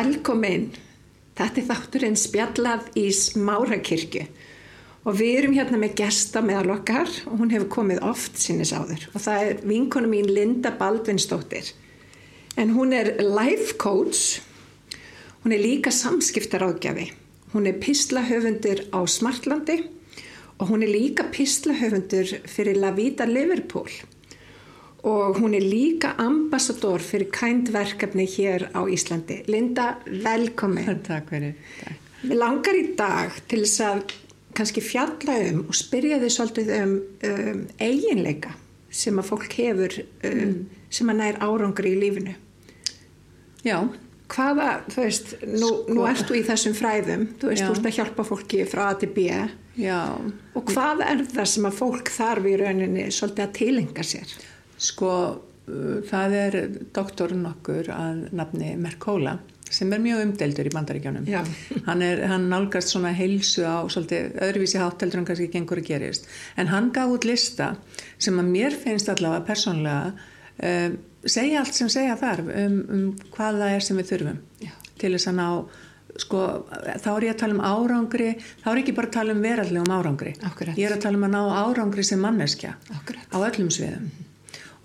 Velkomin. Þetta er þátturinn spjallað í Smárakirkju og við erum hérna með gesta meðal okkar og hún hefur komið oft sinnis áður. Og það er vinkonu mín Linda Baldvinsdóttir. En hún er life coach, hún er líka samskiptaráðgjafi, hún er pislahöfundur á Smartlandi. Og hún er líka pislahöfundur fyrir La Vida Liverpool og hún er líka ambassador fyrir kændverkefni hér á Íslandi. Linda, velkomin. Takk fyrir. Við langar í dag til þess að kannski fjalla um og spyrja þið svolítið um, um eiginleika sem að fólk hefur um, mm. sem að nær árangri í lífinu. Já. Hvaða, þú veist, nú, sko. nú ert þú í þessum fræðum, þú veist, Já. þú ert að hjálpa fólki frá A til B. Já. Og hvað er það sem að fólk þarf í rauninni svolítið að tilenga sér? Sko uh, það er doktorinn okkur að nafni Merkóla sem er mjög umdeldur í bandaríkjónum hann, hann nálgast svona heilsu á svolítið öðruvísi hátteldur en kannski gengur að gerist en hann gaf út lista sem að mér finnst allavega persónlega um, segja allt sem segja þarf um, um hvað það er sem við þurfum Já. til þess að ná sko þá er ég að tala um árangri þá er ekki bara að tala um verallegum árangri Akkurat. ég er að tala um að ná árangri sem manneskja Akkurat. á öllum sviðum -hmm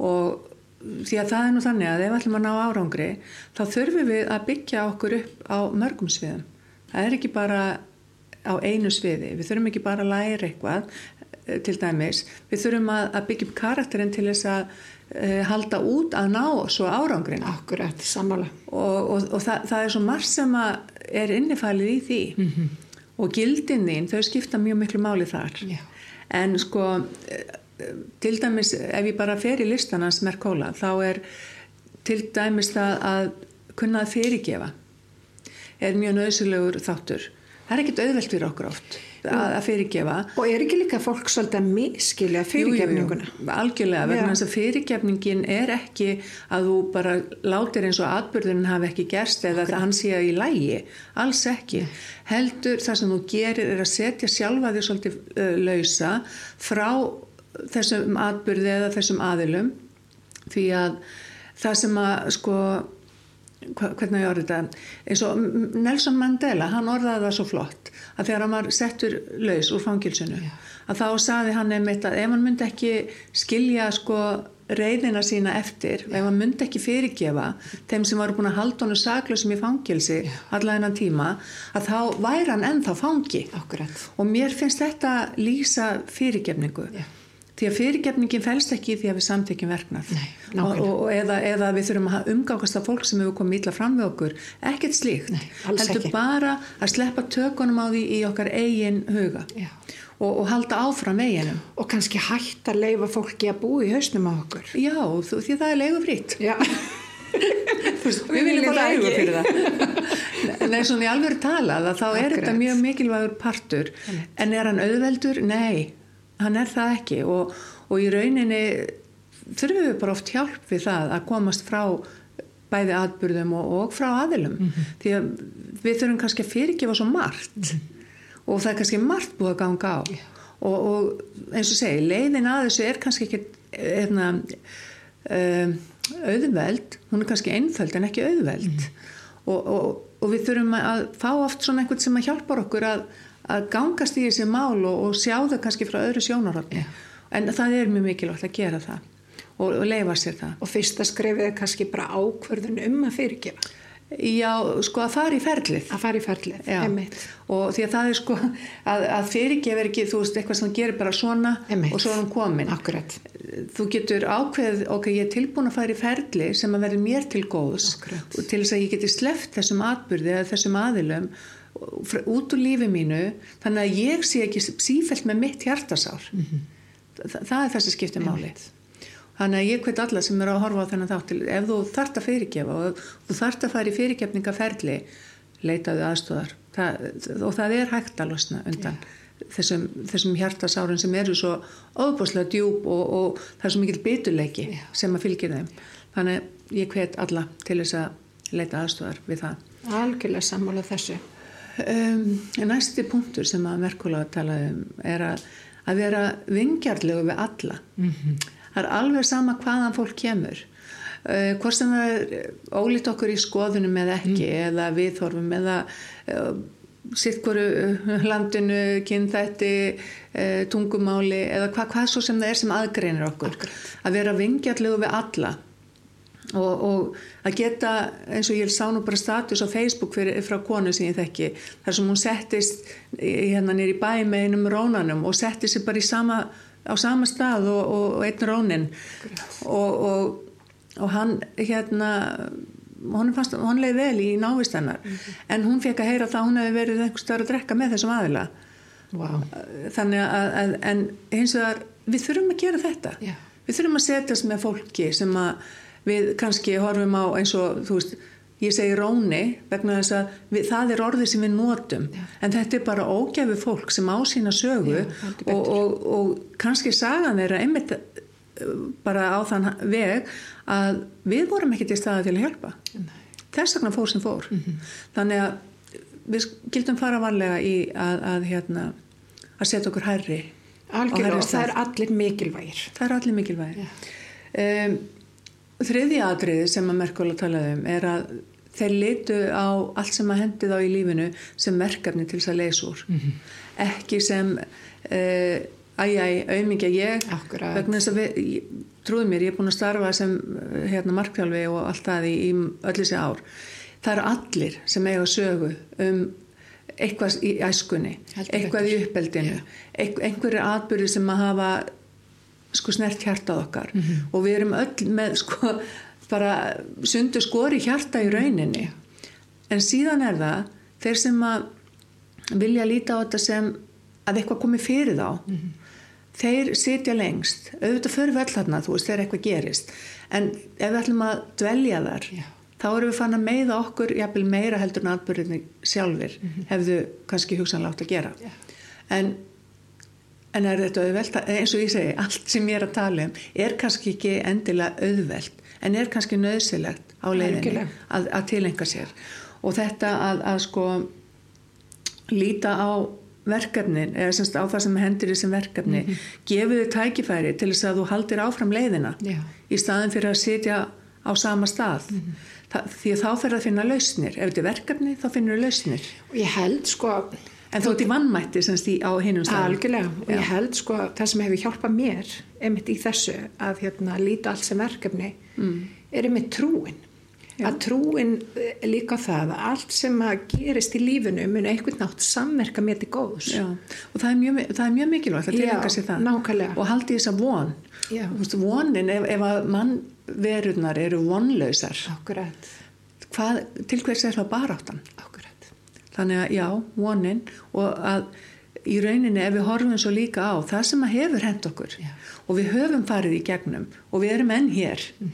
og því að það er nú þannig að ef við ætlum að ná árangri þá þurfum við að byggja okkur upp á mörgum sviðum. Það er ekki bara á einu sviði. Við þurfum ekki bara að læra eitthvað eh, til dæmis, við þurfum að byggja upp karakterinn til þess að uh, halda út að ná svo árangrin Akkurat, sammála. Og, og, og það, það er svo margt sem er innifælið í því. Mm -hmm. og gildin þín, þau skipta mjög miklu máli þar. Já. en sko til dæmis ef ég bara fer í listanans Merkóla þá er til dæmis það að kunna að fyrirgefa er mjög nöðsulegur þáttur. Það er ekkit auðvelt fyrir okkur oft að, að fyrirgefa. Og er ekki líka fólk svolítið að miskilja fyrirgefninguna jú, jú, algjörlega, vegna þess að fyrirgefningin er ekki að þú bara látir eins og atbyrðunin hafi ekki gerst eða það hann sé að í lægi alls ekki, heldur það sem þú gerir er að setja sjálfa þig svolítið uh, lausa frá þessum atbyrði eða þessum aðilum því að það sem að sko hvernig ég orði þetta eins og Nelson Mandela hann orðaði það svo flott að þegar hann var settur laus úr fangilsinu Já. að þá saði hann einmitt að ef hann myndi ekki skilja sko reyðina sína eftir Já. ef hann myndi ekki fyrirgefa þeim sem varu búin að halda honu saklausum í fangilsi allaveg innan tíma að þá væri hann ennþá fangi Akkurat. og mér finnst þetta lýsa fyrirgefningu Já því að fyrirgefningin fælst ekki í því að við samtekjum verknað. Nei, og, og, eða, eða við þurfum að umgákast af fólk sem hefur komið ítla fram við okkur. Ekkert slíkt, Nei, heldur ekki. bara að sleppa tökunum á því í okkar eigin huga. Og, og halda áfram eiginum og kannski hægt að leifa fólki að búa í hausnum á okkur. Já, þú, því það er leigufrýtt við viljum bara leifu fyrir það Nei, svona í alveg talað að þá Akkurat. er þetta mjög mikilvægur partur. En er hann auðveldur? Nei hann er það ekki og, og í rauninni þurfum við bara oft hjálp við það að komast frá bæði atbyrðum og, og frá aðilum mm -hmm. því að við þurfum kannski að fyrirgefa svo margt mm -hmm. og það er kannski margt búið að ganga á yeah. og, og eins og segi, leiðin að þessu er kannski ekki efna, um, auðveld hún er kannski einföld en ekki auðveld mm -hmm. og við þurfum að fá oft svona einhvern sem að hjálpar okkur að að gangast í þessi mál og, og sjá það kannski frá öðru sjónarhóttni yeah. en það er mjög mikilvægt að gera það og, og leifa sér það og fyrsta skrefið er kannski bara ákverðun um að fyrirgefa Já, sko að fara í ferlið að fara í ferlið, emitt og því að það er sko að, að fyrirgefa er ekki, þú veist, eitthvað sem gerir bara svona Einmitt. og svo er hann komin Akkurat. þú getur ákveð, ok, ég er tilbúin að fara í ferlið sem að verði mér til góðs Akkurat. til þess að ég geti sleft þessum atbyrði eða þessum aðilum út úr lífi mínu þannig að ég sé ekki sífælt með mitt hjartasár. Mm -hmm. Þa, það er þessi skipti máli. Þannig að ég hveit alla sem er að horfa á þennan þáttil ef þú þart að fyrirgefa og þú þart að fara í fyrirgefningaferli leitaðu aðstóðar það, og það er hægt að losna undan yeah. þessum, þessum hjartasárin sem eru svo óbúslega djúb og, og það er svo mikil bytuleiki yeah. sem að fylgja þeim. Þannig að ég hveit alla til þess að leita aðstóðar við það. Algjörlega sammála þessu Um, næsti punktur sem að Merkula talaði um er að, að vera vingjarlegu við alla mm -hmm. það er alveg sama hvaðan fólk kemur uh, hvort sem það er ólít okkur í skoðunum eða ekki mm. eða viðhorfum eða uh, sitt hverju landinu, kynþætti uh, tungumáli eða hva, hvað svo sem það er sem aðgreinir okkur Akkurat. að vera vingjallegu við alla og, og að geta eins og ég sá nú bara status á Facebook fyrir, frá konu sem ég þekki þar sem hún settist hérna nýri bæ með einum rónanum og setti sig bara sama, á sama stað og, og, og einn rónin. Og, og, og hann hérna hún, fannst, hún leiði vel í návist hennar. En hún fekk að heyra það að hún hefði verið einhvers stöður að drekka með þessum aðila. Wow. þannig að, að en hins vegar við þurfum að gera þetta. Já. við þurfum að setjast með fólki sem að við kannski horfum á eins og þú veist, ég segi róni vegna þess að við, það er orðið sem við notum. Já. en þetta er bara ógæfi fólk sem á sína sögu Já, og, og, og kannski sagan þeirra einmitt uh, bara á þann veg að við vorum ekki til staða til að hjálpa. Nei. þess vegna fór sem fór. Þannig að við gildum fara varlega í að, að hérna að setja okkur hærri Algjörlega, það er allir mikilvægir. það er allir mikilvægir. Um, þriðja atriði sem að Merkóla talaði um er að þeir litu á allt sem að hendi þá í lífinu sem verkefni til þess að leysa úr ekki sem uh, æj, æj, auðmingja ég Akkurat. vegna þess að við, trúðu mér, ég er búin að starfa sem hérna markþjálfi og allt það í, í öll þessi ár það eru allir sem eiga sögu um eitthvað í æskunni Heldur eitthvað í betur. uppeldinu yeah. einhverju atbyrði sem að hafa sko snert hjartað okkar Mhm. og við erum öll með sko bara sundu skori hjarta í rauninni en síðan er það þeir sem að vilja líta á þetta sem að eitthvað komi fyrir þá Mhm. þeir sitja lengst auðvitað fyrir þarna, þú veist, þegar eitthvað gerist en ef við ætlum að dvelja þar Já. þá erum við fann að meiða okkur jafnvel meira heldur en atbyrðinni sjálfur hefðu kannski hugsanlátt að gera Já. en, en er þetta auðvelt? Eins og ég segi, allt sem ég er að tala um er kannski ekki endilega auðvelt en er kannski nöðsilegt á leiðinni að, að tilenga sér. Og þetta að, að sko líta á verkefnin eða semst á það sem hendur í sem verkefni mm -hmm. gefið þið tækifæri til þess að þú haldir áfram leiðina Já. í staðin fyrir að sitja á sama stað. Þa, því að þá fer að finna lausnir. Ef þetta er verkefni þá finnur þú lausnir. Og ég held sko, en þú ert í vannmætti semst í, á hinum staðum algjörlega, og Já. ég held sko það sem hefur hjálpað mér, einmitt í þessu, að hérna líta allt sem verkefni, Mm. er einmitt trúin. Að trúin eh, líka það að allt sem að gerist í lífinu mun einhvern nátt samverka mér til góðs. Já, og það er mjög, það er mjög mikilvægt að Já, tilenga sér það nákvæmlega. og haldi þess að von Já. Þú veist, vonin, ef, ef að mannverurnar eru vonlausar Akkurat, hvað, til hvers er það baráttan akkurat. Þannig að já, vonin og að í rauninni ef við horfum svo líka á það sem að hefur hent okkur Já. og við höfum farið í gegnum og við erum enn hér Mhm.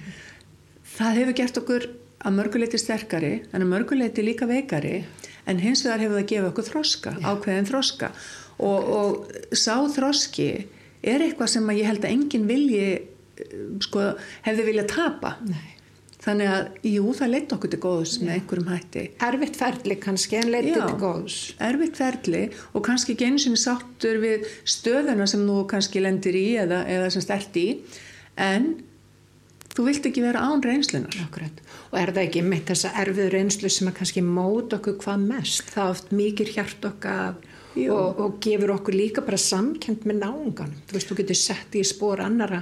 það hefur gert okkur að mörguleiti sterkari en að mörguleiti líka veikari en hins vegar hefur það gefið okkur þroska ákveðin þroska og, og sá þroski er eitthvað sem að ég held að enginn vilji eh, sko, hefði vilja tapa Nei. Þannig að jú, það leitt okkur til góðs með einhverjum hætti Erfitt ferli kannski en leitið Já. til góðs. erfitt ferli og kannski ekki einu sinni sáttur við stöðuna sem þú kannski lendir í eða, eða sem stert í en þú vilt ekki vera án reynslunar Akkurat. Og er það ekki með þessa erfið reynslu sem að kannski mót okkur hvað mest? Það oft mikið hjart okkar og, og gefur okkur líka bara samkend með náunganum. Þú veist, þú getur sett í spór annara.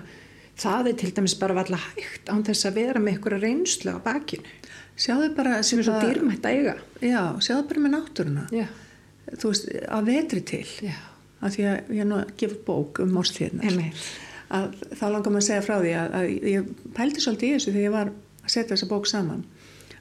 Það er til dæmis bara valla hægt án þess að vera með ykkur reynslu á bakinu. sjáðu bara Sem er svo dýrmætt að eiga. já, sjáðu bara með náttúruna Já. þú veist, að vetri til Já. af því að ég er nú að gefa bók um að þá langar maður að segja frá því að, að ég pældi svolítið í þessu þegar ég var að setja þessa bók saman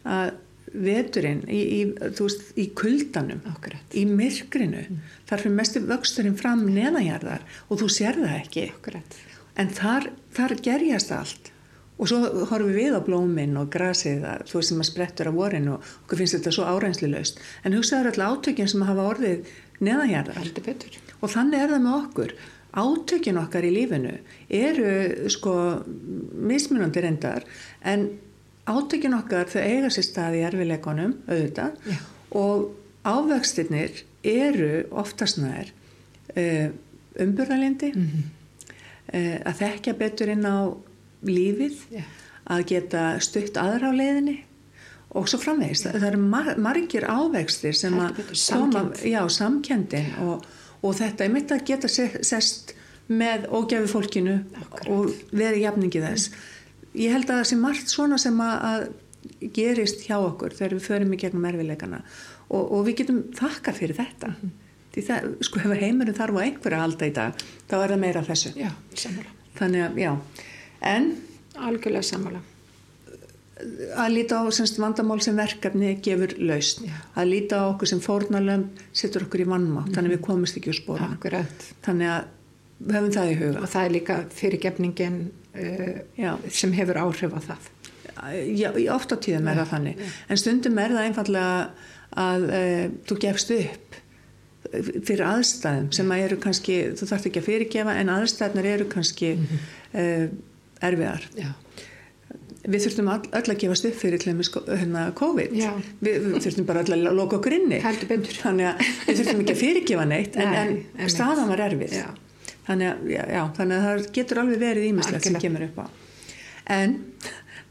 að veturinn í, í, veist, í kuldanum Akkurat. í myrkrinu þar fyrir mestu vöxturinn fram neðanjarðar og þú sér það ekki Akkurat. En þar, þar gerjast allt og svo horfum við á blóminn og grasið þú veist sem að sprettur á vorin og okkur finnst þetta svo áreinslulaust en hugsaður alltaf átökin sem hafa orðið betur. og þannig er það með okkur átökin okkar í lífinu eru sko mismunandi reyndar en átökin okkar þau eiga sér stað í erfileikonum auðvitað Já. og ávextirnir eru oftast nær uh, umburðalindi Mhm. uh, að þekkja betur inn á lífið Já. að geta stutt aðra á leiðinni og svo framvegist. Það, það eru mar margir ávextir sem að koma, já, samkendin og, og þetta er mitt að geta sest með ógjafi fólkinu Akkurat. og verið jafningi þess. Ég held að það sé margt svona sem að, gerist hjá okkur þegar við förum í gegnum erfileikana og, og við getum þakka fyrir þetta. Mm. Því það, sko, hefur heimurinn þarf á einhverja að halda í dag, þá er það meira þessu. Já. Þannig að, já, en... Algjörlega sammála. að líta á semst, vandamál sem verkefni gefur lausn. Já. að líta á okkur sem fórnalöfn setur okkur í vannmá, mm. þannig við komumst ekki úr spóra þannig að við hefum það í huga. Og það er líka fyrirgefningin uh, sem hefur áhrif á það. Já, oft á tíðum er það þannig. Já. en stundum er það einfallega að uh, þú gefst upp fyrir aðstæðum sem að eru kannski, þú þarfst ekki að fyrirgefa en aðstæðnar eru kannski mm -hmm. uh, erfiðar. Já. Við þurftum öll, öll að gefast upp fyrir hérna, COVID. Við, við þurftum bara öll að loka okkur inni. Þannig að við þurftum ekki að fyrirgefa neitt en, Nei, en staðan var erfið. Já. Þannig, að, já, já, þannig að það getur alveg verið ímislegt sem kemur upp á. En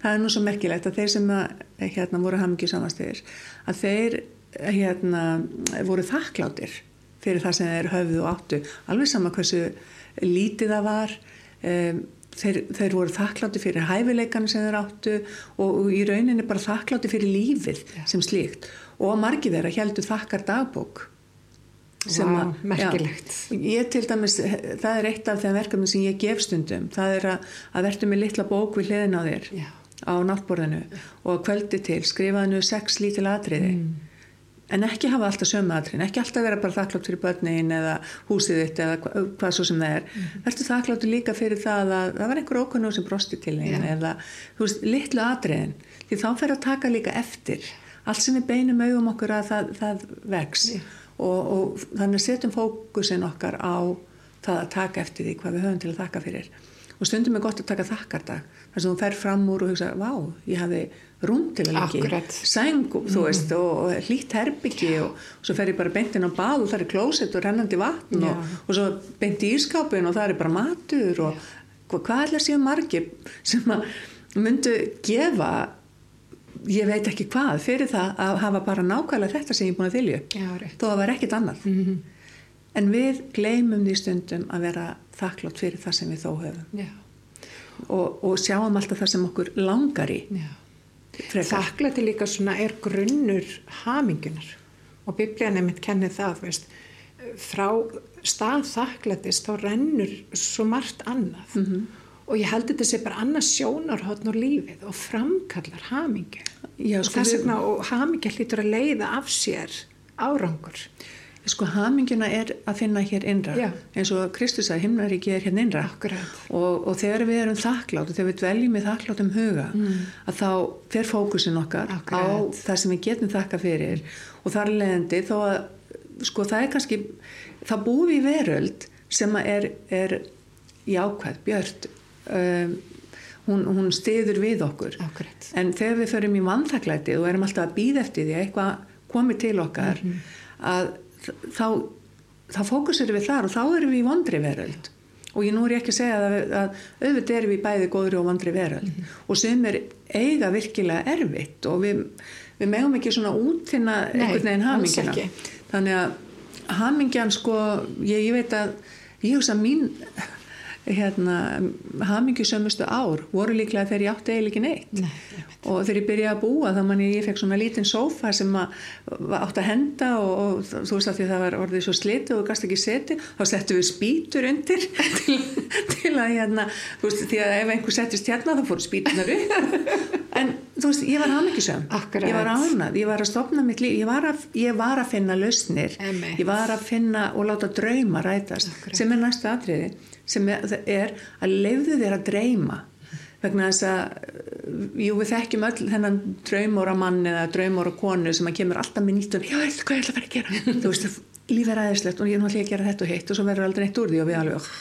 það er nú svo merkilegt að þeir sem að, hérna, voru hafmyggju samanstæðir að þeir hérna, voru þakkláttir fyrir það sem þeir höfðu og áttu. Alveg sama hversu lítið það var. Um, þeir, þeir voru þakklátti fyrir hæfileikan sem þeir áttu og, og í rauninni bara þakklátti fyrir lífið ja. sem slíkt. Og margi þeirra heldur þakkar dagbók Vá, merkilegt já, ég til dæmis, það er eitt af þeim verkefni sem ég gef stundum, það er að, að verður með litla bók við hliðin á þér já. á náttborðinu og kvöldi til skrifaðinu sex lítil atriði. Mm en ekki hafa alltaf sömu aðrin ekki alltaf vera bara þakklátt fyrir börnin eða húsið þitt eða hva, hvað svo sem það er mm -hmm. verður þakkláttu líka fyrir það að það var einhver ókunnu sem brosti til einn yeah. eða þú veist, litlu aðriðin því þá fer að taka líka eftir allt sem við beinum auðum okkur að það, það vex yeah. og, og þannig setjum fókusin okkar á það að taka eftir því hvað við höfum til að þakka fyrir og stundum er gott að taka þakkardag þar sem þú fer fram úr og hugsa, vá, ég hafi rúm til að leggja sæng mm. veist, og hlýtt herbyggi og, og svo fer ég bara beint inn á bað og það er klósett og rennandi vatn og, og svo beint í ískápin og það er bara matur og Já. hvað er það séu margir sem að myndu gefa ég veit ekki hvað fyrir það að hafa bara nákvæmlega þetta sem ég er búin að þylju þó að var ekkit annað. Mm -hmm. en við gleymum því stundum að vera þakklátt fyrir það sem við þó höfum. Og, og sjáum alltaf það sem okkur langar í. Já Þakklæti líka svona er grunnur hamingunar og biblían er mitt kennið það veist, frá stað þakklætis þá rennur svo margt annað. Mm -hmm. og ég held þetta sé bara annað sjónarhóttn og lífið og framkallar hamingu Já, sko og þess vegna og hamingja hlýtur að leiða af sér árangur Sko hamingina er að finna hér innra Já. eins og Kristus að himnaríki er hérna innra og, og þegar við erum þakklátt og þegar við dveljum í þakkláttum huga mm. að þá fer fókusin okkar Akkurat. á það sem við getum þakka fyrir og þar leðandi þó að sko það er kannski það búi í veröld sem er, er jákvæð, björnt um, hún, hún stiður við okkur Akkurat. en þegar við förum í vannþakklætið og erum alltaf að býða eftir því að eitthvað komið til okkar mm -hmm. að þá, þá fókusir við þar og þá erum við í vondri veröld. Og ég nú er ekki að segja að, að auðvitað erum við bæði góðri og vondri veröld. Mm -hmm. og sem er eiga virkilega erfitt og við, við megum ekki svona útfinna einhvern veginn hamingina þannig að hamingjan sko ég, ég veit að ég hugsa mín hérna, hamingjusömmustu ár voru líklega þegar ég átti eiginlega ekki neitt. Nei, og þegar ég byrjaði að búa þá manni ég fekk svona lítinn sófa sem átt að henda og, og þú veist að því það var orðið svo slitið og þú gast ekki seti þá settu við spýtur undir til, til að hérna þú veist því að ef einhver settist hérna þá fór spýtunar upp. En þú veist ég var hamingjusöm. Ég var ánað, ég var að stopna mitt líf. Ég var að, ég var að finna lausnir. Ég var að finna og láta drauma rætast Akkurat. sem er næstu atriði sem er að leiðu þér að dreyma. Vegna þess að jú við þekkjum öll þennan draumóra mann eða draumóra konu sem að kemur alltaf með nýtt og já, eitthvað ég ætla að vera að gera? Þú veist, líf er aðeinslegt og ég er náttúrulega að gera þetta og hitt og svo verður aldrei neitt úr því og við alveg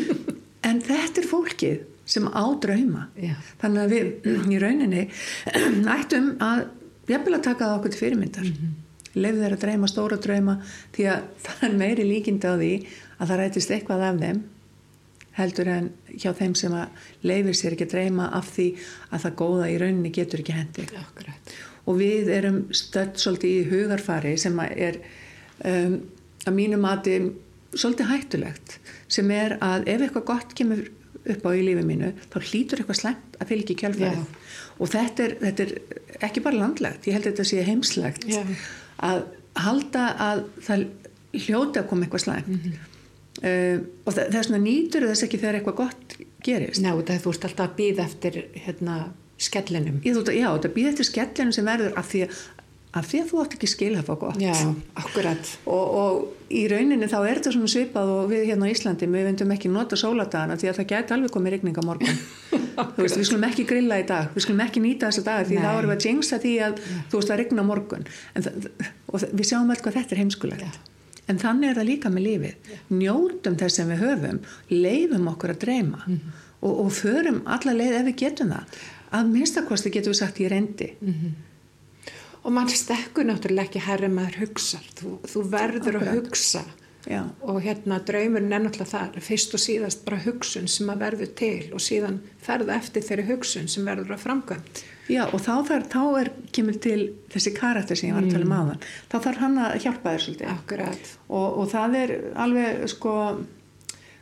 en þetta er fólkið sem á drauma já. þannig að við í rauninni ættum að jafnvel að taka það okkur til fyrirmyndar mm -hmm. leiðu þeir að dreyma stóra drauma því að það er meiri líkind á því að það rætist eitthvað af þeim heldur en hjá þeim sem að leifir sér ekki að dreyma af því að það góða í rauninni getur ekki hendi Akkurat. og við erum stödd svolítið í hugarfari sem að er um, að mínu mati svolítið hættulegt sem er að ef eitthvað gott kemur upp á í lífi mínu þá hlýtur eitthvað slemt að fylgja kjálfærið og þetta er, þetta er ekki bara landlegt, ég held að þetta sé heimslegt Já. að halda að það hljóti að koma eitthvað slemt mm -hmm. uh, og það, það er svona nýtur þess ekki þegar eitthvað gott gerist Ná, það þú ert alltaf að býða eftir hérna, skellinum. Ég, þú, já, þetta býð eftir skellinu sem verður af því, af því að þú átt ekki skil að fá gott. Já, akkurat. og, og í rauninni þá er þetta svona svipað og við hérna á Íslandi, við vindum ekki nota sóladagana því að það geti alveg komið regning á morgun. Þú veist, við skulum ekki grilla í dag við skulum ekki nýta þessa daga því Nei. þá erum við að jinxa því að þú veist að regna morgun. En, það- og það- við sjáum alltaf hvað þetta er heimskulegt. En þannig er það líka með lífið. Njótum þess sem við höfum leifum okkur að dreyma og, og förum alla leið ef við getum það. Að minnstakosti getum við sagt ég reyndi Og mann stekkur náttúrulega ekki herri maður hugsar. Þú, þú verður að Akkurat. hugsa. Já. Og hérna draumurinn er náttúrulega þar. Fyrst og síðast bara hugsun sem að verður til og síðan ferða eftir þeirri hugsun sem verður að framkvæmt. Já og þá, þar, þá er, kemur til þessi karakter sem ég var að tala um áðan þá þarf hann að hjálpa þér svolítið og, og það er alveg sko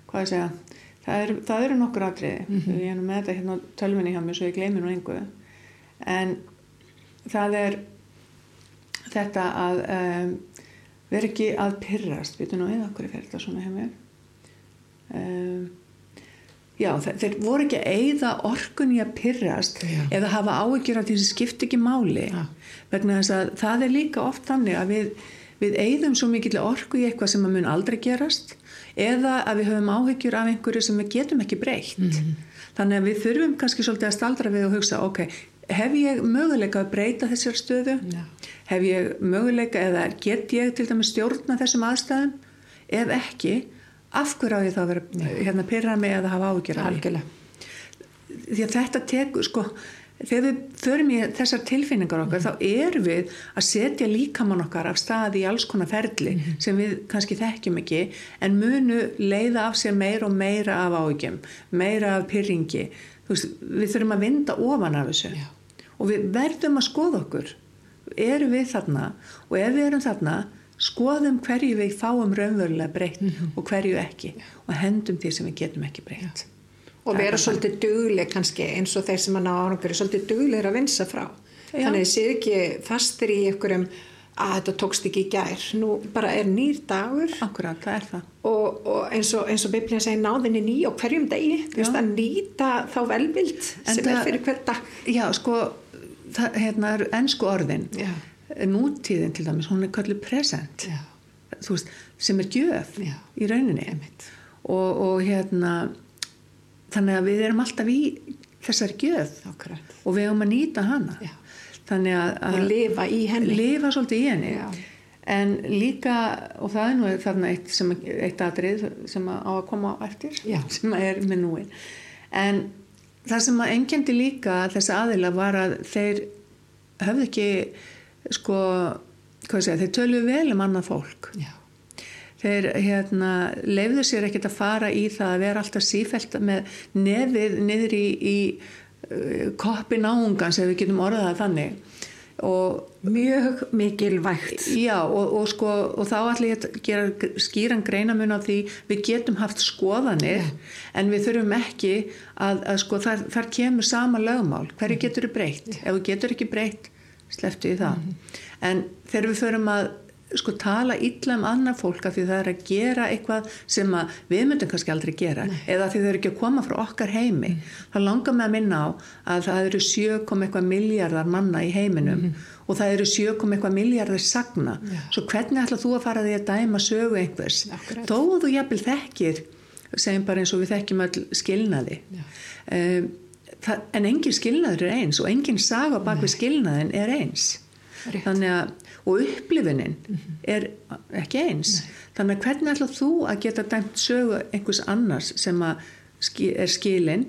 hvað ég segja það, er, það eru nokkur atriði ég er nú með þetta hérna tölvinni hjá mér svo ég gleymi nú einhverju en það er þetta að um, vera ekki að pyrrast við nú eða okkur er þetta svona hjá mér. Um, Já, þe- þeir voru ekki að eyða orkun í að pyrrast Já. eða hafa áhyggjur af því sem skipt ekki máli. Já. vegna þess að það er líka oft þannig að við, við eyðum svo mikill orku í eitthvað sem að mun aldrei gerast eða að við höfum áhyggjur af einhverju sem við getum ekki breytt. Þannig að við þurfum kannski svolítið að staldra við og hugsa ok, hef ég möguleika að breyta þessar stöðu Já. hef ég möguleika eða get ég til dæmis stjórna þessum aðstæðum ef ekki, af hverju á ég þá að vera hérna pyrra mig eða hafa af því? Algjörlega. því að þetta tekur sko, þegar við förum í þessar tilfinningar okkar þá erum við að setja líkamann okkar af staði í alls konar ferli sem við kannski þekkjum ekki en munu leiða af sér meira og meira af áhyggjum, meira af pyrringi veist, við þurfum að vinda ofan af þessu Já. Og við verðum að skoða okkur erum við þarna og ef við erum þarna skoðum hverju við fáum raunverulega breytt og hverju ekki og hendum því sem við getum ekki breytt Og Það er vera svolítið dugleg kannski eins og þeir sem að ná árangur er svolítið duglegir að vinsa frá. Já. Þannig þið séu ekki fastir í einhverjum að þetta tókst ekki í gær. Nú bara er nýr dagur Akkurat, það er það og, og eins og, og Biblíðan segir náðinni ný og hverjum degi. Þú veist að nýta þá velvild sem er það- fyrir hver dag. Já, sko, það hérna eru ennsku orðin. Já. Nútíðin til dæmis, hún er kallið present. Veist, sem er gjöf Já. í rauninni. Og, og hérna, þannig að við erum alltaf í þessari gjöf Akkurat. og við höfum að nýta hana. Já. Þannig að, Og lifa í henni. Lifa í henni. En líka, og það er nú þarna eitt, eitt atrið sem á að koma á eftir, sem er með núin. En það sem að engjandi líka þessi aðila var að þeir höfðu ekki, sko, hvað segja, þeir töluðu vel um annað fólk. Já. Þeir hérna, leifðu sér ekkert að fara í það að vera alltaf sífælt með nefið niður í, í uh, koppi náungans ef við getum orðað þannig og Mjög mikilvægt. Já, og, og, sko, og þá ætla ég að gera skýran greinamun á því við getum haft skoðanir en við þurfum ekki að, að sko, þar, þar kemur sama lögmál. Hverju getur þú breytt? Ef þú getur ekki breytt, sleftu í það. En þegar við förum að sko, tala illa um annað fólk af því það er að gera eitthvað sem við myndum kannski aldrei gera eða því þau eru ekki að koma frá okkar heimi. Þá langar mig að minna á að það eru 7, eitthvað miljardar manna í heiminum og það eru 7, eitthvað miljardar sagna. Svo hvernig ætlað þú að fara því að dæma sögu einhvers? Akkurat. þó þú jafnvel þekkir segjum bara eins og við þekkjum öll skilnaði. Um, það, en engin skilnaður er eins og engin saga bak við skilnaðin er eins. Rétt. þannig að og upplifunin er ekki eins þannig að hvernig ætlað þú að geta dæmt sögu einhvers annars sem ski, er skilin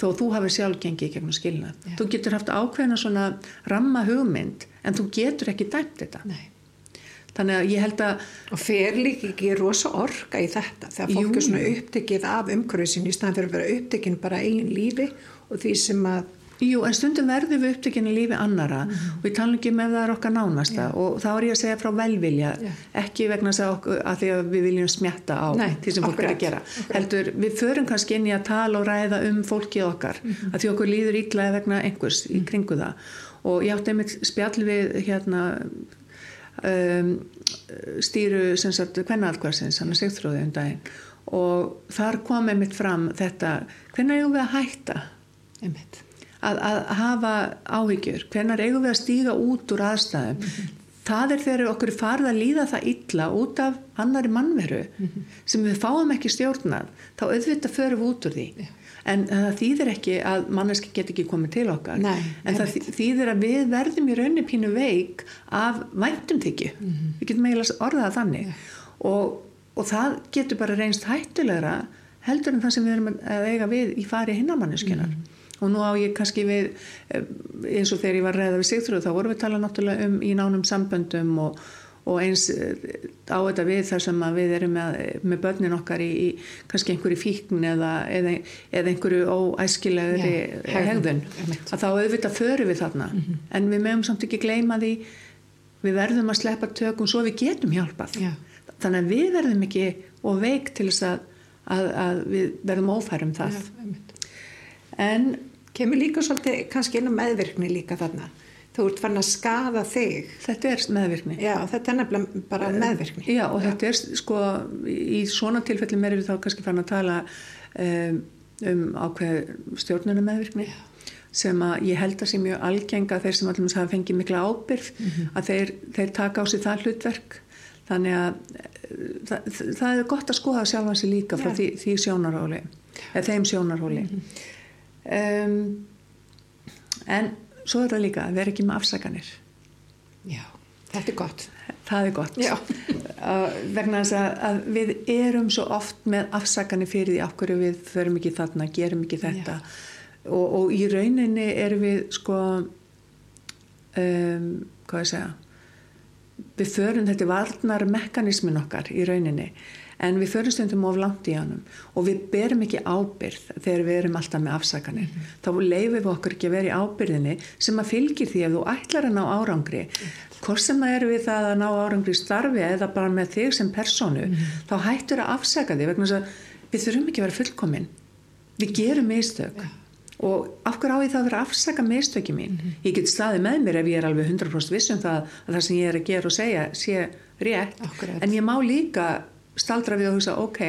þó þú hafi sjálf gengið í gegnum skilnað Já. þú getur haft ákveðna svona ramma hugmynd en þú getur ekki dæmt þetta Nei. þannig að ég held að og fer líka ekki rosa orka í þetta þegar fólk Jú. er svona upptekið af umhverfisinn í staðan fyrir að vera upptekinn bara eigin lífi og því sem að Jú, en stundum verðum við upptökinu lífi annara og við talum ekki með það er okkar nánasta og þá er ég að segja frá velvilja Já. ekki vegna að, okkur, að því að við viljum smjatta á Nei, því sem fólk er að gera. heldur, við förum kannski inn í að tala og ræða um fólkið okkar að því okkur líður ítlaði vegna einhvers í kringu það. Og ég átti einmitt spjall við hérna um, stýru sem sagt hvernalkvarsins, hann er sigþróði um daginn. Og þar kom einmitt fram þetta, hvernig eigum við að hætta? Einmitt. Að, að hafa áhyggjur. Hvenar eigum við að stíga út úr aðstæðum? Það er þegar okkur farið að líða það illa út af annari mannveru sem við fáum ekki stjórnað þá auðvitað förum við út úr því. En það þýðir ekki að manneski get ekki komið til okkar. Nei, en það einmitt. þýðir að við verðum í raunin pínu veik af væntumþykju. Við getum eiginlega orðað þannig. Og, og það getur bara reynst hættulegra heldur en það sem við erum að eiga við í fari hinnamanniskunar og nú á ég kannski við eh, eins og þegar ég var ræða við Sigþrúð þá vorum við talað náttúrulega um í nánum samböndum og, og eins eh, á þetta við þar sem við erum með, með börnin okkar í, í kannski einhverju fíkn eða, eða, eða einhverju óæskilegri Já, hegðun, að þá auðvitað förum við þarna. En við mögum samt ekki gleyma því við verðum að sleppa tökum svo við getum hjálpað. Já. þannig að við verðum ekki og veik til þess að, að, að við verðum ófærum það. Einmitt. en kemur líka svolítið kannski inn á meðvirkni líka þarna. Þú ert fann að skaða þig. Þetta er meðvirkni. Já, þetta er nefnilega bara meðvirkni. Já og þetta er sko í svona tilfellum erum við þá kannski fann að tala um, um ákveð stjórnuna meðvirkni sem að ég held að sé mjög algenga þeir sem allum hafa fengið mikla ábyrð að þeir, þeir taka á sig það hlutverk. Þannig að eh, það, það er gott að skoða sjálfan sig líka frá Já. því, því sjónarhóli eða þeim sjónarhóli um, en svo er það líka að vera ekki með afsakanir. Já, þetta er gott. Það er gott. Uh, vegna þess að, að við erum svo oft með afsakanir fyrir því hverju við förum ekki þarna, gerum ekki þetta. Og, og í rauninni erum við sko um, hvað ég segja við förum þetta varnar mekanismin okkar í rauninni en við förum stundum of langt í honum og við berum ekki ábyrð þegar við erum alltaf með afsakanir. Þá leifum við okkur ekki að vera í ábyrðinni sem að fylgir því að þú ætlar að ná árangri. Hvort sem það eru við það að ná árangri starfi eða bara með þig sem personu þá hættur að afsaka þig vegna þess að við þurfum ekki að vera fullkomin. Við gerum mistök og af hverju á ég það að vera að afsaka mistöki mín? Ég get staðið með mér ef ég er alveg 100% viss um það að það sem ég er að gera og segja sé rétt. Akkúrat. en ég má líka staldra við og hugsa ok,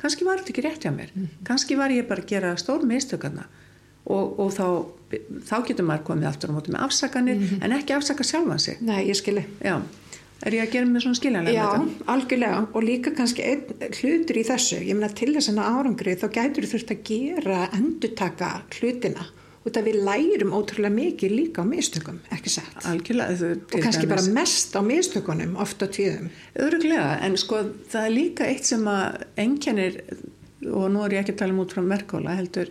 kannski var þetta ekki rétt hjá mér. Kannski var ég bara að gera stór mistökarna og, og þá, þá getur maður komið aftur á móti með afsakanir en ekki afsaka sjálfan sig. Nei, ég skilji. Já, er ég að gera mér svona skiljanlega Já, með þetta? algjörlega. Og líka kannski einn hlutur í þessu. Ég meina til þess að árangri þá gætur þú þurft að gera endurtaka hlutina. Út að við lærum ótrúlega mikið líka á mistökum, ekki satt? Algjörlega og kannski bara mest á mistökunum ofta tíðum. Öruglega, en sko það er líka eitt sem að enkenir og nú er ég ekki að tala um út frá Merkóla heldur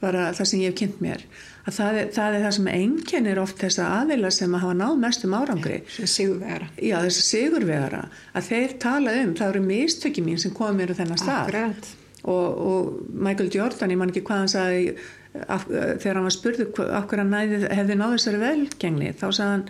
bara það sem ég hef kynnt mér að það er það, er það sem enkenir oft þessa aðeila sem að hafa náð mestum árangri sigurvegara já þessa sigurvegara að þeir tala um, það eru mistöki mín sem komið mér á þennan stað Akkurat. og, og Michael Jordan, ég man ekki hvað hann sagði af, þegar hann var spurðu af hverju hann næði, hefði náð þessari velgengni þá sagði hann,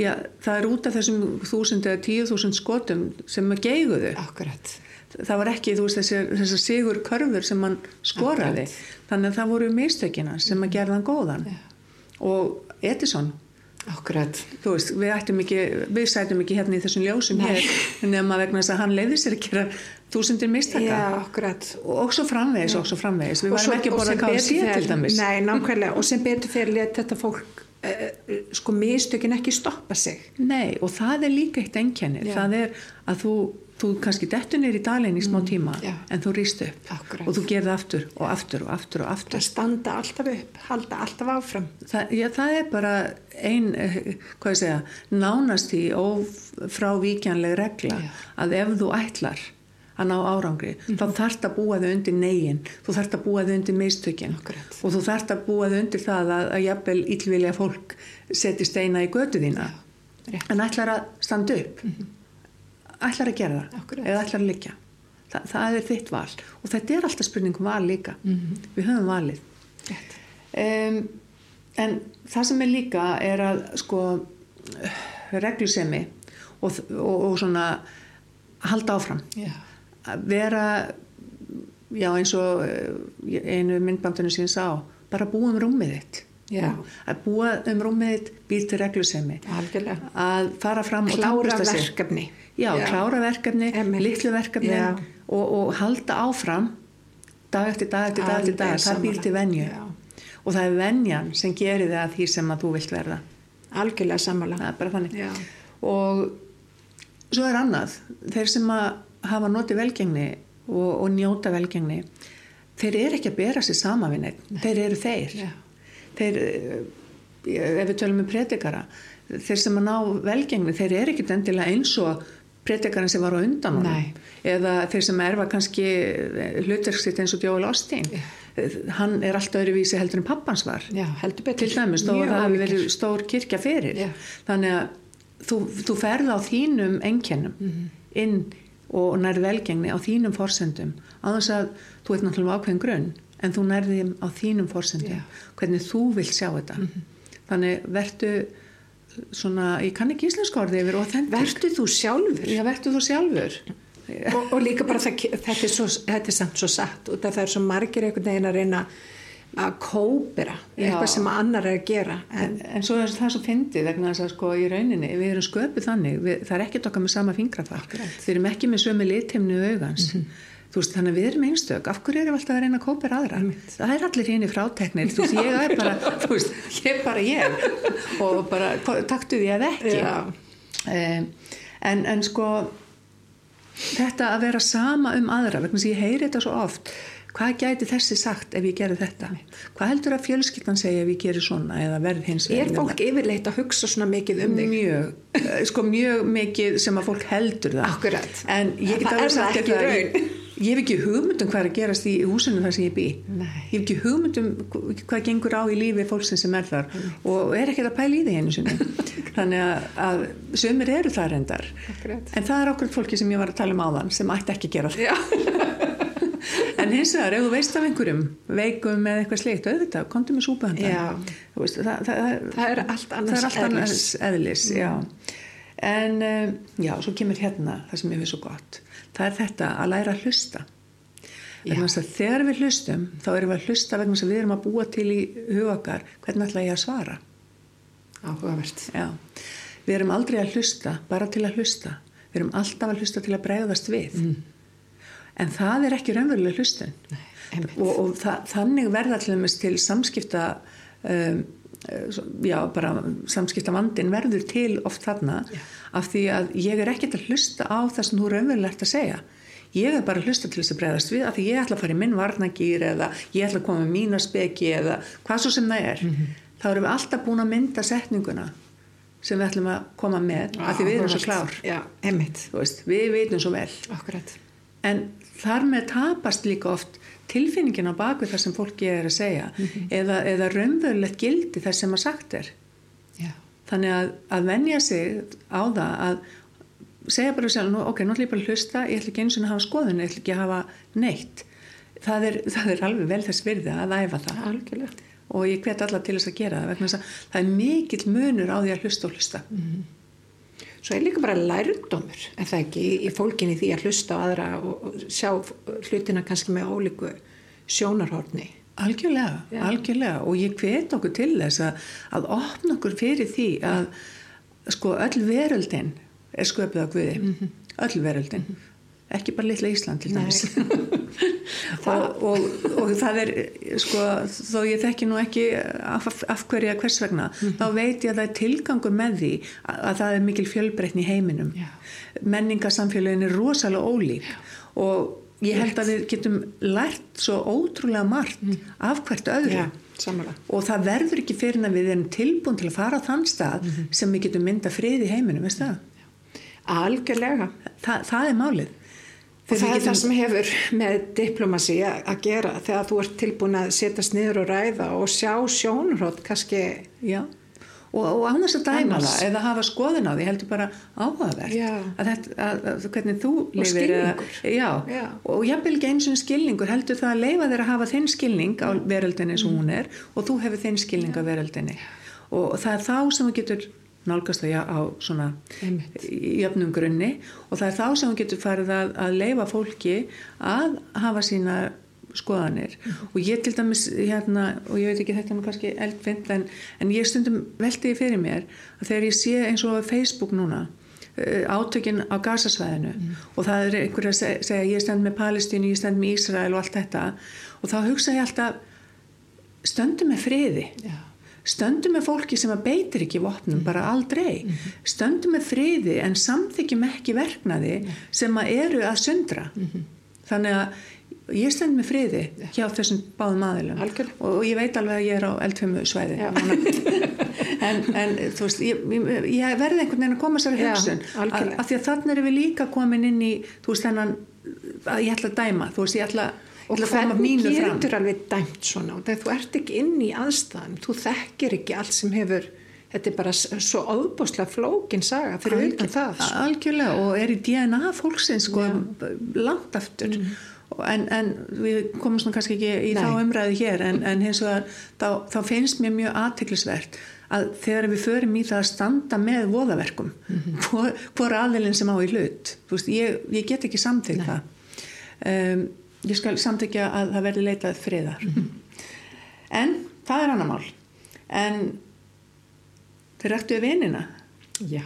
já það er út af þessum þúsund eða tíu þúsund skotum sem að geiguðu Akkurat. Það var ekki, þú veist, þessar, þessar sigur körfur sem hann skoraði þannig að það voru mistökina sem að gerða hann góðan og Edison Akkurat. þú veist, við ættum ekki við sætum ekki hérna í þessum ljósum Nei. hér nema vegna þess að hann leiði sér að gera þúsundir mistaka akkurat. og, svo framvegis, og svo framvegis við varum ekki að og borða sem KFC betur fer- til dæmis Nei, nákvæmlega. Og sem betur fyrir let þetta fólk uh, sko mistökin ekki stoppa sig. Nei, og það er líka eitt Já. það er að þú, þú kannski dettur nýr í dalinn í smá tíma já. en þú rýst upp Akkúrat. og þú gerði aftur og aftur og aftur og aftur Það standa alltaf upp, halda alltaf áfram. Það, já, það er bara ein, eh, hvað ég segja, nánast í ófrávíkjanleg regla Já. að ef þú ætlar að ná árangri, Mhm. þá þarft að búa þau undir negin, þú þarft að búa þau undir Akkúrat. og þú þarft að búa þau undir það að, að jafnvel illvilja fólk seti steina í götu þína rétt. en ætlar að standa upp ætlar að gera það Akkurat. eða ætlar að liggja. Þa, það er þitt val. Og þetta er alltaf spurningum val líka. Mhm. við höfum valið. Um, en það sem er líka er að sko reglusemi og, og, og svona halda áfram. Já. að vera já eins og eh, einu myndbandinu síðan sá bara búa um rúmið þitt Já. að búa um rúmið býr til reglusemi Algjörlega. að fara fram og Klára tannbursta sig. verkefni. já, Já. klára verkefni, litlu verkefni og, og halda áfram dag eftir dag eftir dag eftir dag það býr sammála. til venju Já. og það er venjan sem gerir það að því sem að þú vilt verða Algjörlega Já. og svo er annað þeir sem að hafa notið velgengni og, og njóta velgengni þeir eru ekki að bera sér sama við neitt þeir eru þeir Já. Þeir, eh, ef við tölum um predikara þeir sem að ná velgengni þeir eru ekki endilega eins og predikarinn sem var á undan honum eða þeir sem erfa kannski hlutverksitt eins og Jóel Ostín hann er alltaf öðruvísi heldur en pappans var. Já, til dæmis þó að það ólíkir. verið stór kirkja fyrir. Já. þannig að þú, þú ferð á þínum einkennum Mhm. inn og nærð velgengni á þínum forsendum. Þess að þú ert náttúrulega ákveðin grunn en þú nærði þeim á þínum forsendum Já. hvernig þú vilt sjá þetta þannig vertu svona, ég kann ekki íslenska orði yfir. Vertu þú sjálfur? Já, vertu þú sjálfur og, og líka bara það, þetta, er svo, þetta er samt svo satt af það er svo margir einhvern veginn að reyna að kópera Já. eitthvað sem annar er að gera en, En, en svo er það svo fyndið vegna þess að sko í rauninni við erum sköpuð þannig, við, það er ekkert okkar með sama fingrafar, Akkurat. við erum ekki með sömu litheimnu augans, þú veist þannig að við erum einstök, af hverju erum við alltaf að reyna að kópa aðra, það er allir hérna í fráteknir. Þú veist, ég er bara, þú veist ég er bara ég. Og bara taktu því að ekki. Um, en, en sko þetta að vera sama um aðra vegna að ég heyri þetta svo oft. Hvað gæti þessi sagt ef ég gerði þetta? Hvað heldur að fjölskyldan segja ef ég geri svona eða verð hins er fólk yfirleitt að hugsa svona mikið um þig? Mjög, eh, sko mjög mikið sem að fólk heldur það. Akkurat. en ég get er það sagt ekki í ég, hef ekki hugmynd um hvað er að gerast í húsinu þar sem ég bý. Nei. ég hef ekki hugmynd um hvað gengur á í lífi fólksins sem er þar og er ekkert að pæla í því einu sinni. Þannig að, að sömur eru það reyndar. Akkurat. en það er okkur fólki sem ég var að tala um áðan sem ætti ekki að gera það. En hins vegar, ef þú veist af einhverjum veikum með eitthvað sleikt, auðvitað, komdu með veist, það, það, það, er allt annars er allt annars eðlis. eðlis já. en um, já, svo kemur hérna það sem ég finnst svo gott það er þetta að læra að hlusta. Að þegar við hlustum þá erum við að hlusta vegna að við erum að búa til í hugakar hvernig ætla ég að svara? Áhugavert. Við erum aldrei að hlusta bara til að hlusta. Við erum alltaf að hlusta til að bregðast við. En það er ekki raunverulega hlustun. Einmitt. og, og það, þannig verða til til samskipta um, já, bara samskipta vandin verður til oft þarna af því að ég er ekkert að hlusta á það sem þú raunverulega ert að segja. Ég er bara að hlusta til þess að bregðast við af því ég ætla að fara í minn varnagýr eða ég ætla að koma með mína speki eða hvað svo sem það er. Þá erum við alltaf búin að mynda setninguna sem við ætlum að koma með af því við erum svo klár. Veist, við veitum svo vel. Akkurat. En þar með tapast líka oft tilfinningin á bakvið það sem fólki er að segja eða, eða raunverulegt gildi þess sem að sagt er. Já, þannig að, að venja sig á það að segja bara sjálf, nú, ok, nú ætlum ég bara að hlusta ég ætla ekki eins og að hafa skoðun, ég ætla ekki að hafa neitt. Það er, það er alveg vel þess virði að æfa það. Algjörlega. Og ég hvet alla til þess að gera það vegna þess að það er mikill munur á því að hlusta og hlusta Svo er líka bara lærdómur, er það ekki, í, fólkinni því að hlusta á aðra og, og sjá hlutina kannski með ólíku sjónarhorni. Algjörlega, Já. algjörlega. Og ég hvet okkur til þess að, að opna okkur fyrir því að sko öll veröldin er sköpuð á Guði, öll veröldin ekki bara litla Ísland til dæmis og, og, og það er sko þó ég þekki nú ekki af, af hverja hvers vegna þá veit ég að það er tilgangur með því að, að það er mikil fjölbreytni í heiminum Já. menningasamfélagin er rosalega ólík og ég held að við getum lært svo ótrúlega margt af hvert öðru Já, samanlega. og það verður ekki fyrir að við erum tilbúin til að fara á þann stað sem við getum mynda frið í heiminum, veist það? Algjörlega. Þa, það er málið. Þegar það er það sem hefur með diplomasi að að gera þegar þú ert tilbúin að setjast niður og ræða og sjá sjónarhótt kannski Já, og, og annars að dæma það eða hafa skoðun á því heldur bara áhugavert að þetta, að, að, hvernig þú Og lifir já, Já. og jafnvel ekki eins og skilningur heldur það að leifa þér að hafa þinn skilning á veröldinni eins og hún er og þú hefur þinn skilning á veröldinni. Og það er þá sem þú getur nálgast það á svona jöfnum grunni. Og það er þá sem þú getur farið að, að leifa fólki að hafa sína skoðanir. Og ég til dæmis hérna og ég veit ekki þetta er kannski eldfind en, en ég stundum velti fyrir mér að þegar ég sé eins og Facebook núna uh, átökin á gasasvæðinu og það er einhver að seg- segja ég stend með Palestínu, ég stend með Ísrael og allt þetta. Og þá hugsa ég alltaf stöndum með friði. Já. Stöndum með fólki sem að beitir ekki vopnum bara aldrei. Stöndum með friði en samþykjum ekki verknaði sem að eru að sundra. Þannig að ég stend með friði hjá þessum báðum aðilum. Og ég veit alveg að ég er á eldfjömu svæði en, en þú veist ég, ég, verði einhvern veginn að koma sér að hugsun. Að, að því að þannig erum við líka komin inn í þú veist þennan að ég ætla að dæma þú veist ég ætla, ég Og hvernig getur alveg dæmt svona? Þegar þú ert ekki inn í aðstæðan, þú þekkir ekki allt sem hefur, þetta er bara svo óbúslega flókin saga fyrir utan það. sko. algjörlega og er í DNA fólksins sko, langt aftur. Og en, en við komum svona kannski ekki í Nei. þá umræði hér en, en hins vegar þá, þá finnst mér mjög aðtiklisvert að þegar við förum í það að standa með voðaverkum hvor, hvor aðilinn sem á í hlut veist, ég, ég get ekki það. Um, ég skal samþykja að það verði leitað friðar. En það er annar mál. En þeir rættu vinina. Já,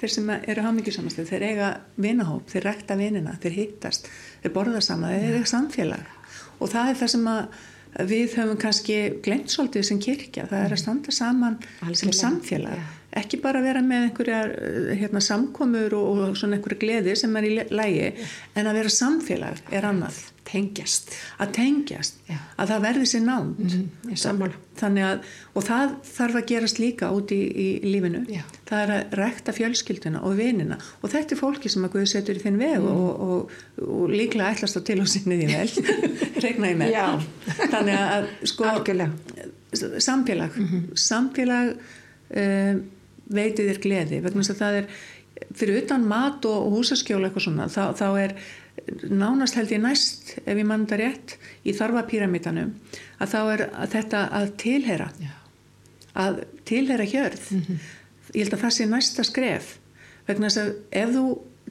þeir sem eru hafmyggjusamast þeir eiga vinahóp, þeir rekta vinina þeir hittast, þeir borða saman þeir eiga samfélag. Og það er það sem við höfum kannski glemt svolítið sem kirkja, það er að standa saman sem Algjörlega, samfélag. Já. Ekki bara vera með einhverjar eh, hérna, samkomur og, og svona einhverja gleði sem er í lægi en að vera samfélag er annað. Tengjast. að tengjast, Já. að það verði sér Ég sammála. þannig að, og það þarf að gerast líka út í, í lífinu. Já. það er að rekta fjölskylduna og vinina. Og þetta er fólki sem að Guð setur í þinn veg Mm. og, og, og líklega ætlast á til og sinni því vel. Regna í með. Þannig að sko samfélag. Samfélag um, veitir þér gleði vegna þess að það er fyrir utan mat og, og húsaskjóla eitthvað svona þá, þá er nánast held ég næst ef ég mann þetta rétt í þarfapíramítanum að þá er að þetta að tilhera Já. að tilhera hjörð ég held að það sé næsta skref vegna þess að ef þú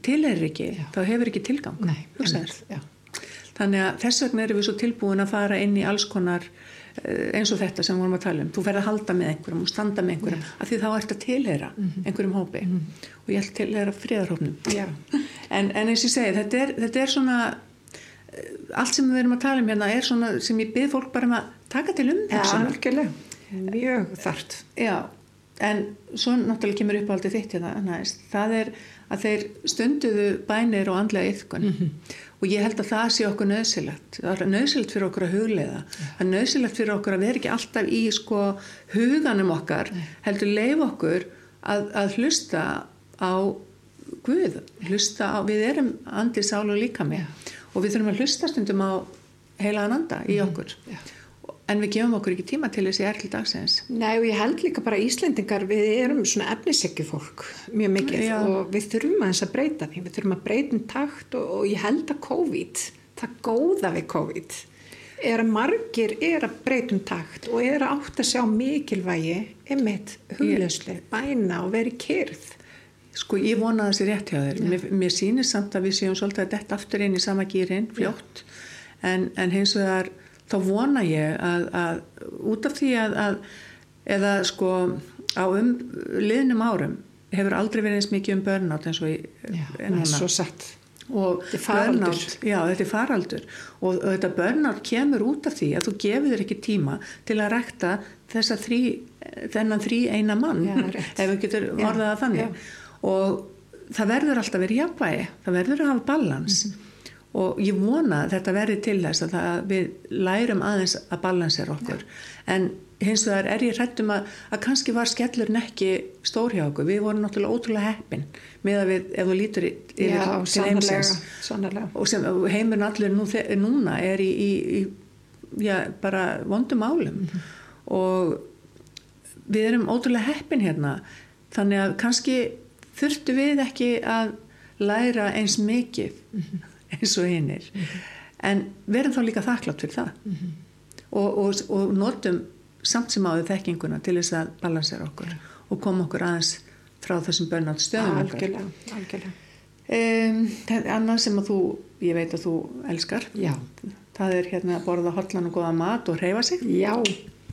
tilherir ekki Já. þá hefur ekki tilgang Nei, já. Þannig að þess vegna erum við svo tilbúin að fara inn í alls konar eins og þetta sem við vorum að tala um. Þú ferð að halda með einhverjum og standa með einhverjum af því þá ert að tilheyra einhverjum hópi og ég ætla að tilheyra friðarhópnum. Já. En, en eins og ég segi, þetta er, þetta er svona eh, allt sem við erum að tala um hérna er svona sem ég byrð fólk bara um að taka til umhengsunar. algjörlega. Mjög þart. Já, en svo náttúrulega kemur uppáhaldið þitt hérna. Það er að þeir stunduðu bænir og andlega yfkun og ég held að það sé okkur nöðsilegt. Það er nöðsilegt fyrir okkur að hugleiða. Það er nöðsilegt fyrir okkur að vera ekki alltaf í sko huganum okkar, heldur leif okkur að, að hlusta á Guð, hlusta á, við erum andi, sál og líkami og við þurfum að hlusta stundum á heilaðan anda í okkur. Já. En við gefum okkur ekki tíma til þessi erl dagsins. Nei og ég held líka bara Íslendingar við erum svona efnisekju fólk mjög mikið Já. og við þurfum aðeins að breyta því við þurfum að breyta um takt og, og ég held að COVID, það góða við COVID er að margir er að breyta um takt og er að átt að sjá mikilvægi einmitt huglauslu, bæna og veri kyrð Sko ég vona að sé rétt hjá þér. Mér, mér sýnir samt að við séum svolítið að detta aftur inn í sama gýrin, fljótt. En, en hins vegar þá vona ég að, að út af því að, að eða sko á um liðnum árum hefur aldrei verið eins mikið um börnátt eins og í, núna. svo satt og Þetta er faraldur. já, þetta er faraldur og, og þetta börnátt kemur út af því að þú gefur þér ekki tíma til að rekta þessa þrý, þennan þrý eina mann Já, ef við getur orðað það þannig já. og það verður alltaf verið jafnvægi það verður að hafa balans Mhm. Og ég vona þetta verði til þess að við lærum aðeins að balansera okkur. En hins vegar er ég hrættum að, að kannski var skellurinn ekki stór hjá okkur, við vorum náttúrulega ótrúlega heppin með að við, ef þú lítur yfir Já, til heimsins. og sem heimurinn allir nú, núna er í, í, í já, bara vondum álum Mhm. og við erum ótrúlega heppin hérna. Þannig að kannski þurftu við ekki að læra eins mikið eins og hinnir en verðum þá líka þakklátt fyrir það. Og, og, og notum samt sem áður þekkinguna til þess að balansera okkur og koma okkur aðeins frá þessum börnátt stöðum algjörlega, algjörlega. Um, annað sem að þú ég veit að þú elskar. Já. það er hérna að borða hotlan og goða mat og reyfa sig. Já,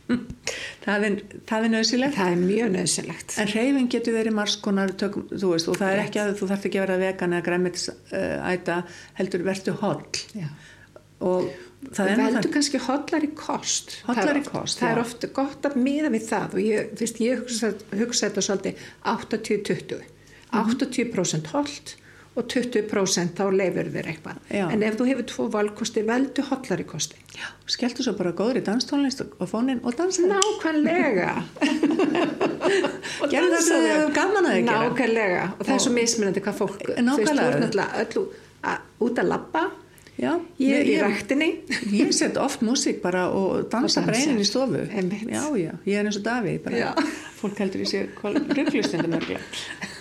það er, það er nöðsilegt það er mjög nöðsynlegt en reyfing getur verið margskonar tökum, þú veist, og það er ekki að þú þarf ekki að vera vegan eða græmitis uh, æta heldur verður holl. Já. og það er veldur kannski hollari kost. Hollari kost, það er ofta gott að miða við það og ég, veist, ég hugsa, hugsa þetta svolítið 80-20 Mhm. 80% hollt og 20% þá leifur þér eitthvað Já. en ef þú hefur tvo valkosti veldu hollari kosti Já, skelltu svo bara góður í danstónlist og fónin og dansaði nákvæmlega Gerðu það sem hefur gaman að gera. nákvæmlega og það er svo mismunandi hvað fólk Nákvæmlega. ert náttúrulega öllu út að labba Já, ég í ræktinni Ég set oft músík bara og dansa Og bara dansar. einin í stofu. Já, já, ég er eins og Davíð. Fólk heldur í sig rugglustundum örglega.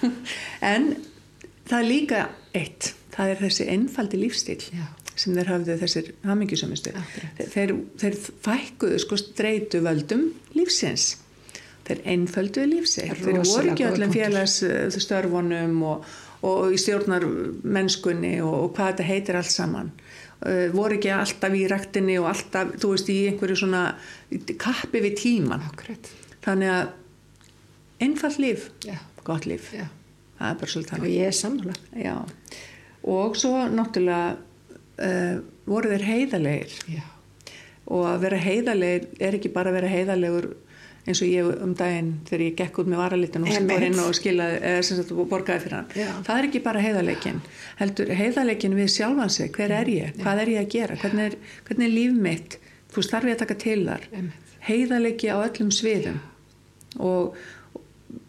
En það er líka eitt, það er þessi einfaldi lífstíl Já. sem þeir hafðu þessir hamingjusamistu. Þeir, þeir fækkuðu sko streitu völdum lífsins. Þeir einfölduðu lífsitt. Þeir voru ekki öllum félagsstörfunum og, og í stjórnar mennskunni og, og hvað þetta heitir allt saman. Uh, voru ekki alltaf í ræktinni og alltaf, þú veist, í einhverju svona kappi við tíman. Akkurat. Þannig að einfall líf, Já. gott líf. Já. Það er bara svolítið og þannig. ég er sammála. Já. Og svo náttúrulega uh, voru þeir heiðalegir Já. og að vera heiðalegir er ekki bara að vera heiðalegur eins og ég um daginn þegar ég gekk út með varalitin og skor inn og skilaði eða og borgaði fyrir hann. Já. það er ekki bara heiðalegin heldur heiðalegin við sjálfan sig, hver er ég? Hvað er ég að gera, hvernig er, hvernig er líf mitt? Þú ég að taka til þar? Heiðalegi á öllum sviðum. Og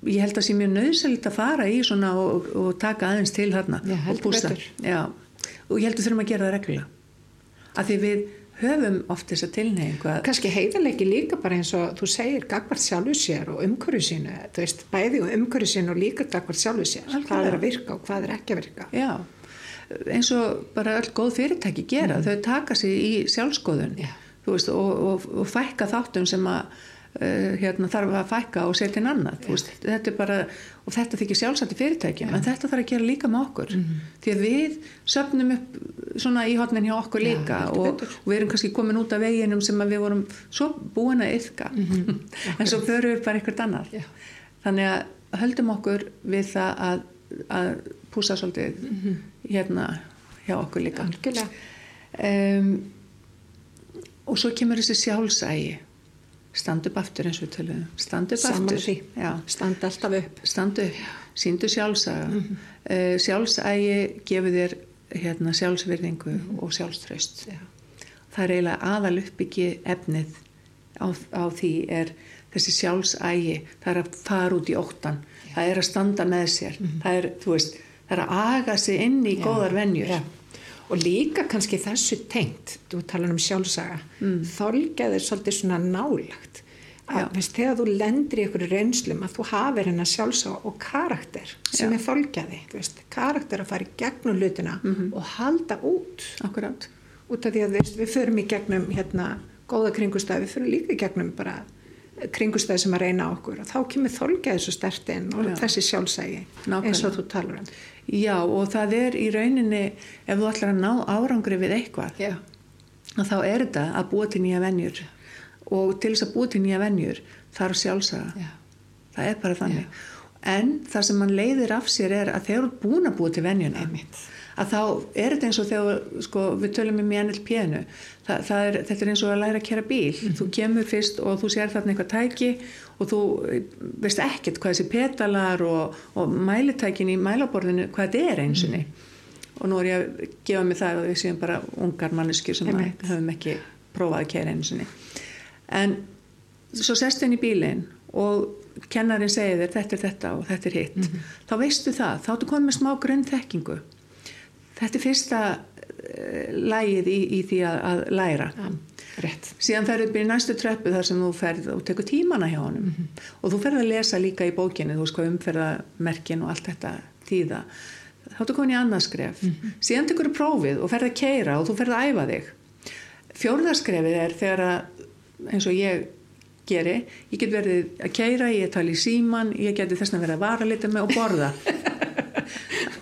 ég held að sé mjög nöðsælit að fara í svona og, og taka aðeins til Já, og. Já. og ég held að þurfum að gera það reglulega af því við höfum oft þessa tilneyingu að kannski heiðarleiki líka bara eins og þú segir gagvart sjálfu sér og umhverju sínu þú veist, bæði og umhverju sínu og líka gagvart sjálfu sér, Algjörlega. hvað er að virka og hvað er ekki að virka Já, eins og bara öll góð fyrirtæki gera, þau taka sig í sjálfskoðun Já. þú veist, og, og, og fækka þáttum sem að hérna, þarf að fækka og setja inn annað þú veist, þetta bara, og þetta þykir sjálfsagt í fyrirtækjum, en þetta þarf að gera líka með okkur. Því að við söfnum upp svona í hotnin hjá okkur líka heldur og, og við erum kannski komin út af veginum sem við vorum svo búin að yfka en svo förum við bara eitthvað annað. Já. þannig að höldum okkur við það að, að púsa svolítið hérna hjá okkur líka. Um, og svo kemur þessi sjálfsægi stand upp aftur eins og við tölum stand upp Sammála aftur. því. Já, standa alltaf upp. Stand upp, síndu sjálfsaga. Mm sjálfsægi gefur þér hérna, sjálfsvirðingu og sjálfströst Já. það er eiginlega aðal uppbyggi efnið á, á því er þessi sjálfsægi það er að fara út í óttan það er að standa með sér. Það er, þú veist, það er að aga sig inn í góðar venjur. Já. Og líka kannski þessu tengt þú talar um sjálfsaga mm. þolgæð er svolítið svona nálagt að veist, þegar þú lendir í einhverju reynslum að þú hafir hennar sjálfsaga og karakter sem Já. er þolgæði veist, karakter að fara í gegnum hlutina og halda út akkurát út af því að veist, við förum í gegnum hérna góða kringustæði, við förum líka í gegnum bara kringustæði sem að reyna okkur og þá kemur þolgæði svo stert inn og Já. þessi sjálfsægi Nákvæmlega. eins og þú talar um Já, og það er í rauninni ef þú ætlar að ná árangri við eitthvað Já, þá er þetta að búa til nýja venjur. Og til þess að búa til nýja venjur þarf sjálfsaga. Já, það er bara þannig. En það sem mann leiðir af sér er að þegar þú ert búin að búa til venjuna Einmitt. Að þá er þetta eins og þegar sko, við tölum um í það er, þetta er eins og að læra að kera bíl. Mhm. þú kemur fyrst og þú sér þarna eitthvað tæki og þú veist ekkert hvað þessi petalar og, og mælitækin í mælaborðinu hvað þetta er einsunni Mhm. og nú er ég að gefa mig það og við séum bara ungar manneskjur sem að höfum ekki prófað að kera einsunni en svo sest inn í bílinn og kennarinn segir þér þetta er þetta og þetta er hitt. Mhm. þá veistu það, þá ertu komið með smá grunnþekkingu þetta er fyrsta uh, lægið í, í því að, að læra. Rétt. síðan ferðu upp í næstu tröppu þar sem þú ferð og tekur tímana hjá honum. Og þú ferð að lesa líka í bókinni þú hvað umferðamerkin og allt þetta tíða þá ertu komin í annað skref. Síðan tekur þú prófið og ferð að keira og þú ferð að æfa þig. Fjórðaskrefið er þegar að eins og ég geri ég get verið að keira, ég tala í síman ég geti þess að vera að vara litið með og borða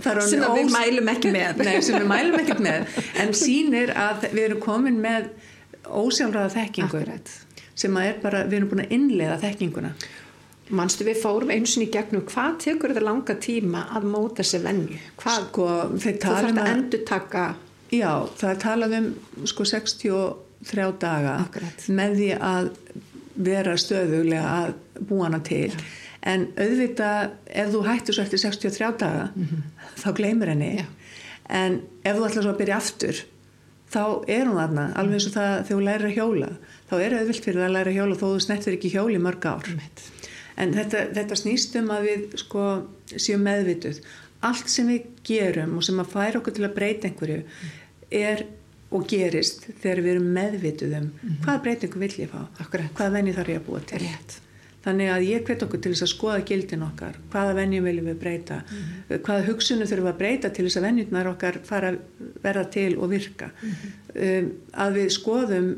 Sem að við ós- mælum ekki með. Nei, sem við mælum ekkert með en sýnir að við erum komin með ósjálfræða þekkingu Akkurat. sem að er bara, við erum búin að innlega þekkinguna Manstu við fórum einu sinni í gegnum hvað tekur þetta langa tíma að móta sér venju? Hvað, sko, þú þarf um að endur taka já, það er talað um sko 63 daga Akkurat. með því að vera stöðuglega að búa hana til en auðvitað ef þú hættur svo eftir 63 daga þá gleymir henni. Já. en ef þú ætlar svo að byrja aftur þá er hún þarna alveg eins og það þegar þú lærir að hjóla. Þá er auðvilt fyrir að læra að hjóla þó þú snertir ekki hjóli mörg ár. Einmitt. en þetta, þetta snýst um að við sko séum meðvituð. Allt sem við gerum og sem að færa okkur til að breyta einhverju er og gerist þegar við erum meðvituð um hvað breytingu vill ég fá? Akkurat. hvað venju þarf ég að búa til? Rétt. Þannig að ég hvet okkur til þess að skoða gildin okkar. Hvaða venjum viljum við breyta? Hvaða hugsunum þurfum við að breyta til þess að venjurnar okkar fara að verða til og virka? Um, að við skoðum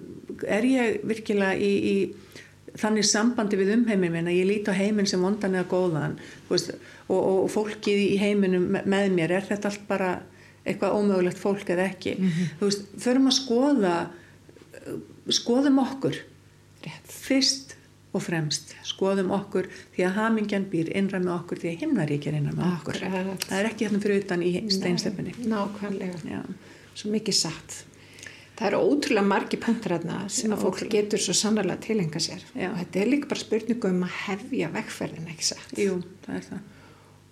er ég virkilega í, í þannig sambandi við umheiminn minn að ég líti á heiminn sem vondan eða góðan? Veist, og, og, og fólkið í heiminum me- með mér, er þetta allt bara eitthvað ómögulegt fólk eða ekki? Þú veist, förum að skoða skoðum okkur. Rétt. fyrst og fremst skoðum okkur því að hamingjan býr innra með okkur því að himnarík er innra með okkur Akkurat. það er ekki hérna fyrir utan í steinstefni Nákvæmlega. Já. Svo mikið satt. Það eru ótrúlega margi punktar þarna sem að fólk getur svo sannarlega tilenga sér. Já. Og þetta er líka bara spurningu um að hefja vekkferðin, ekki satt. Jú, það er það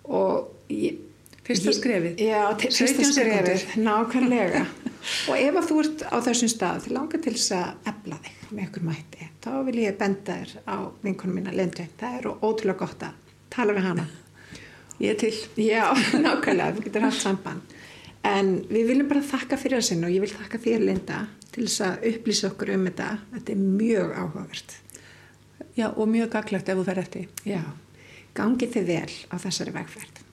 Og ég, Fyrsta skrefið. Já, fyrsta 17 skrefið, nákvæmlega. og ef að þú ert á þessum stað, þið langar til þess að efla þig með ykkur mætti, þá vil ég benda þér á vinkunum mína Lindu. Það er ótrúlega gott að tala við hana. ég til Já, nákvæmlega, þú getur haft samband. En við viljum bara þakka fyrir þessin og ég vil þakka þér Linda til þess að upplýsa okkur um þetta. Þetta er mjög áhugavert. Já, og mjög gaglegt ef þú fer eftir Já, gangi þið vel á þessari vegferð.